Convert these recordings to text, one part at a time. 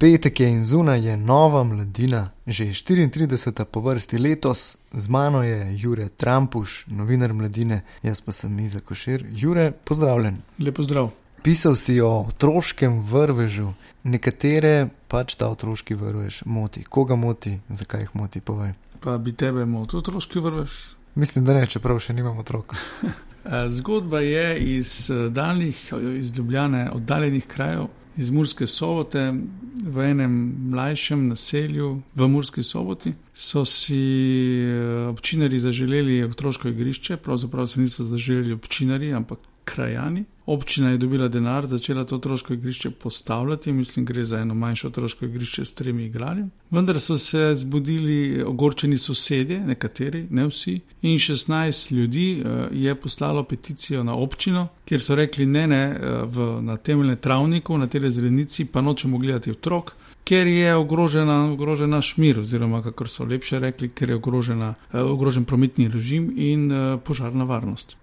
Petek je in zunaj je nova mladina, že 34. po vrsti letos, z mano je Jure Trampuš, novinar mladine, jaz pa sem Iza Košir. Jure, pozdravljen. Lepo zdrav. Pisal si o otroškem vrvežu, nekatere pač ta otroški vrvež moti. Koga moti, zakaj jih moti, povej. Pa bi tebe motil otroški vrvež? Mislim, da ne, čeprav še nimam otrok. Zgodba je iz daljnih, iz Ljubljane, oddaljenih krajev, iz Murske sobote, v enem mlajšem naselju v Murski soboti, so si občinari zaželeli otroško igrišče, pravzaprav se niso zaželeli občinari, ampak krajani. Občina je dobila denar, začela to otroško igrišče postavljati, mislim, gre za eno manjše otroško igrišče s tremi igrali. Vendar so se zbudili ogorčeni sosedje, nekateri, ne vsi, in 16 ljudi je poslalo peticijo na občino, kjer so rekli: ne, ne, v, na temeljne travniku, na tej zelenici pa nočemo gledati otrok. Ker je ogrožena, ogrožen naš mir, oziroma kako so lepše rekli, ker je ogrožena, ogrožen prometni režim in požarna varnost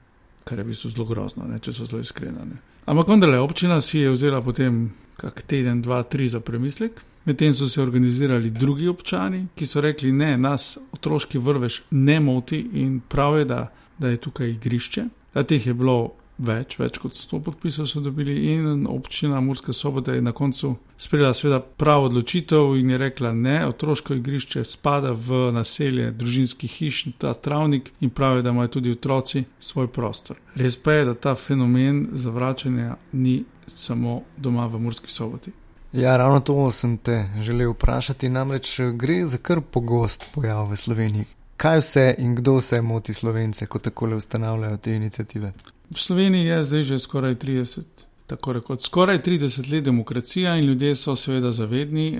kar je v bistvu zelo grozno, ne, če so zelo iskreni. Ampak vendarle, občina si je vzela potem kak teden, dva, tri za premislek. Medtem so se organizirali drugi občani, ki so rekli: ne, nas otroški vrvež ne moti in prav je, da, da je tukaj igrišče. Da teh je bilo več, več kot 100 podpisov so dobili in občina Murska sobota je na koncu sprejela seveda prav odločitev in je rekla ne, otroško igrišče spada v naselje družinskih hiš, ta travnik in pravi, da imajo tudi otroci svoj prostor. Res pa je, da ta fenomen zavračanja ni samo doma v Murski soboti. Ja, ravno to sem te želel vprašati, namreč gre za kar pogost pojav v Sloveniji. Kaj vse in kdo vse moti slovence, ko tako le ustanavljajo te inicijative? V Sloveniji je zdaj že skoraj 30, tako rekoč, skoraj 30 let demokracija in ljudje so seveda zavedni,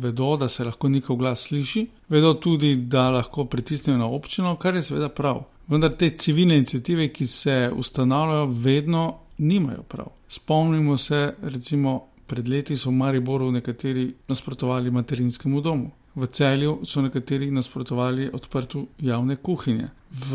vedo, da se lahko njihov glas sliši, vedo tudi, da lahko pritisnejo na občino, kar je seveda prav. Vendar te civilne inicijative, ki se ustanavljajo, vedno nimajo prav. Spomnimo se, recimo, pred leti so v Mariboru nekateri nasprotovali materinskemu domu. V celju so nekateri nasprotovali odprtju javne kuhinje, v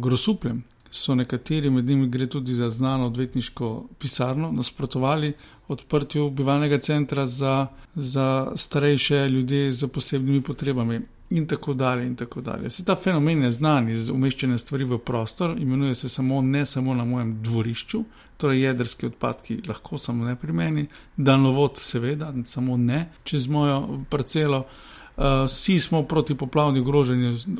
Grosupljem so nekateri, med njimi gre tudi za znano odvetniško pisarno, nasprotovali odprtju bivalnega centra za, za starejše ljudi z posebnimi potrebami, in tako dalje. In tako dalje. Se ta fenomen je znan iz umeščene stvari v prostor, imenuje se samo ne samo na mojem dvorišču, torej jedrski odpadki, lahko samo ne pri meni, daljnovod, seveda, samo ne čez mojo parcelo. Vsi uh, smo proti poplavni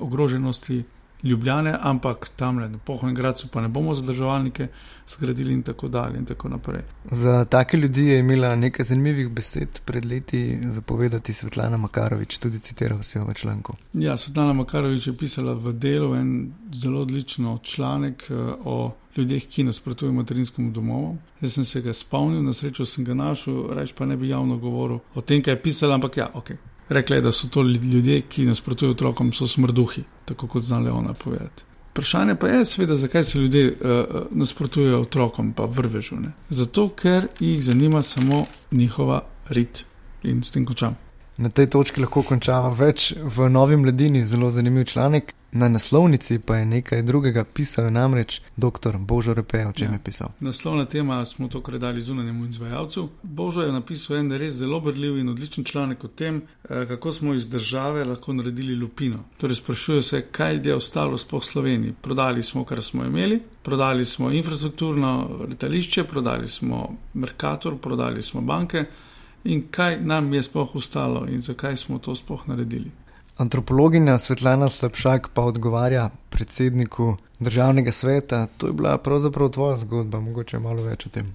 ogroženosti Ljubljane, ampak tam le na Pohojem Gradu pa ne bomo zadrževalnike zgradili in tako dalje in tako naprej. Za take ljudi je imela nekaj zanimivih besed pred leti zapovedati Svetlana Makarovič, tudi citiral si jo v članku. Ja, Svetlana Makarovič je pisala v delu en zelo odlično članek o ljudeh, ki nasprotujejo materinskemu domovu. Jaz sem se ga spomnil, na srečo sem ga našel, reč pa ne bi javno govoril o tem, kaj je pisala, ampak ja, ok. Rekla je, da so to ljudje, ki nasprotujejo otrokom, so smrduhi, tako kot znala ona povedati. Vprašanje pa je, seveda, zakaj se ljudje uh, nasprotujejo otrokom, pa vrvežu. Ne? Zato, ker jih zanima samo njihova rit in s tem končam. Na tej točki lahko končava več v novi mladini, zelo zanimiv članek. Na naslovnici pa je nekaj drugega pisal, namreč dr. Božo Repe, o čem ja. je pisal. Naslovna tema smo to predali zunanjemu izvajalcu. Božo je napisal en res zelo brljiv in odličen članek o tem, kako smo iz države lahko naredili lupino. Torej, sprašuje se, kaj je ostalo sploh Sloveniji. Prodali smo, kar smo imeli, prodali smo infrastrukturno letališče, prodali smo Merkator, prodali smo banke. In kaj nam je sploh ostalo in zakaj smo to sploh naredili? Antropologinja Svetlana Slabšak pa odgovarja predsedniku državnega sveta, to je bila pravzaprav tvoja zgodba, mogoče malo več o tem.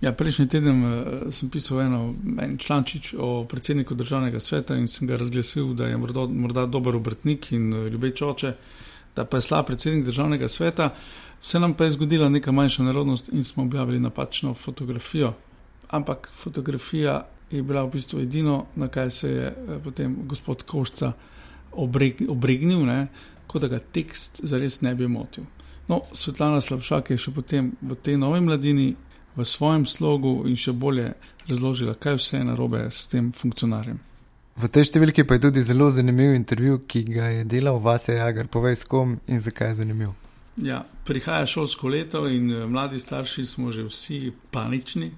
Ja, prejšnji teden uh, sem pisal eno, en člančič o predsedniku državnega sveta in sem ga razglasil, da je morda, morda dober obrtnik in uh, ljubeč oče, da pa je slab predsednik državnega sveta. Vse nam pa je zgodila neka manjša nerodnost in smo objavili napačno fotografijo. Ampak fotografija je bila v bistvu edino, na kaj se je eh, potem gospod Košča obreg, obregnil, ne, kot da ga tekst zares ne bi motil. No, Svetlana Slabšak je še potem v tej novi mladini, v svojem slogu in še bolje razložila, kaj vse je narobe s tem funkcionarjem. V tej številki pa je tudi zelo zanimiv intervju, ki ga je delal Vase Jagar. Povej, s kom in zakaj je zanimiv. Ja, prihaja šolsko leto in eh, mladi starši smo že vsi panični,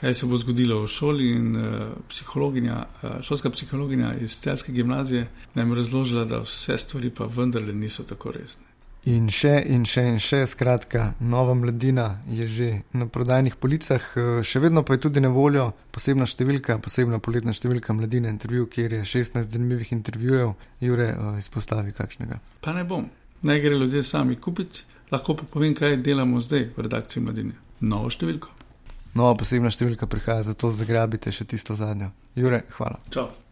kaj se bo zgodilo v šoli. In uh, psihologinja, uh, šolska psihologinja iz Celske gimnazije nam je razložila, da vse stvari pa vendarle niso tako resne. In še in še in še, skratka, nova mladina je že na prodajnih policah, še vedno pa je tudi na voljo posebna številka, posebna poletna številka mladine intervju, kjer je 16 zanimivih intervjujev, Jure, izpostavi kakšnega. Pa ne bom, naj gre ljudje sami kupiti, lahko pa povem, kaj delamo zdaj v redakciji mladine. Novo številko. Nova posebna številka prihaja, zato zagrabite še tisto zadnjo. Jure, hvala. Čau.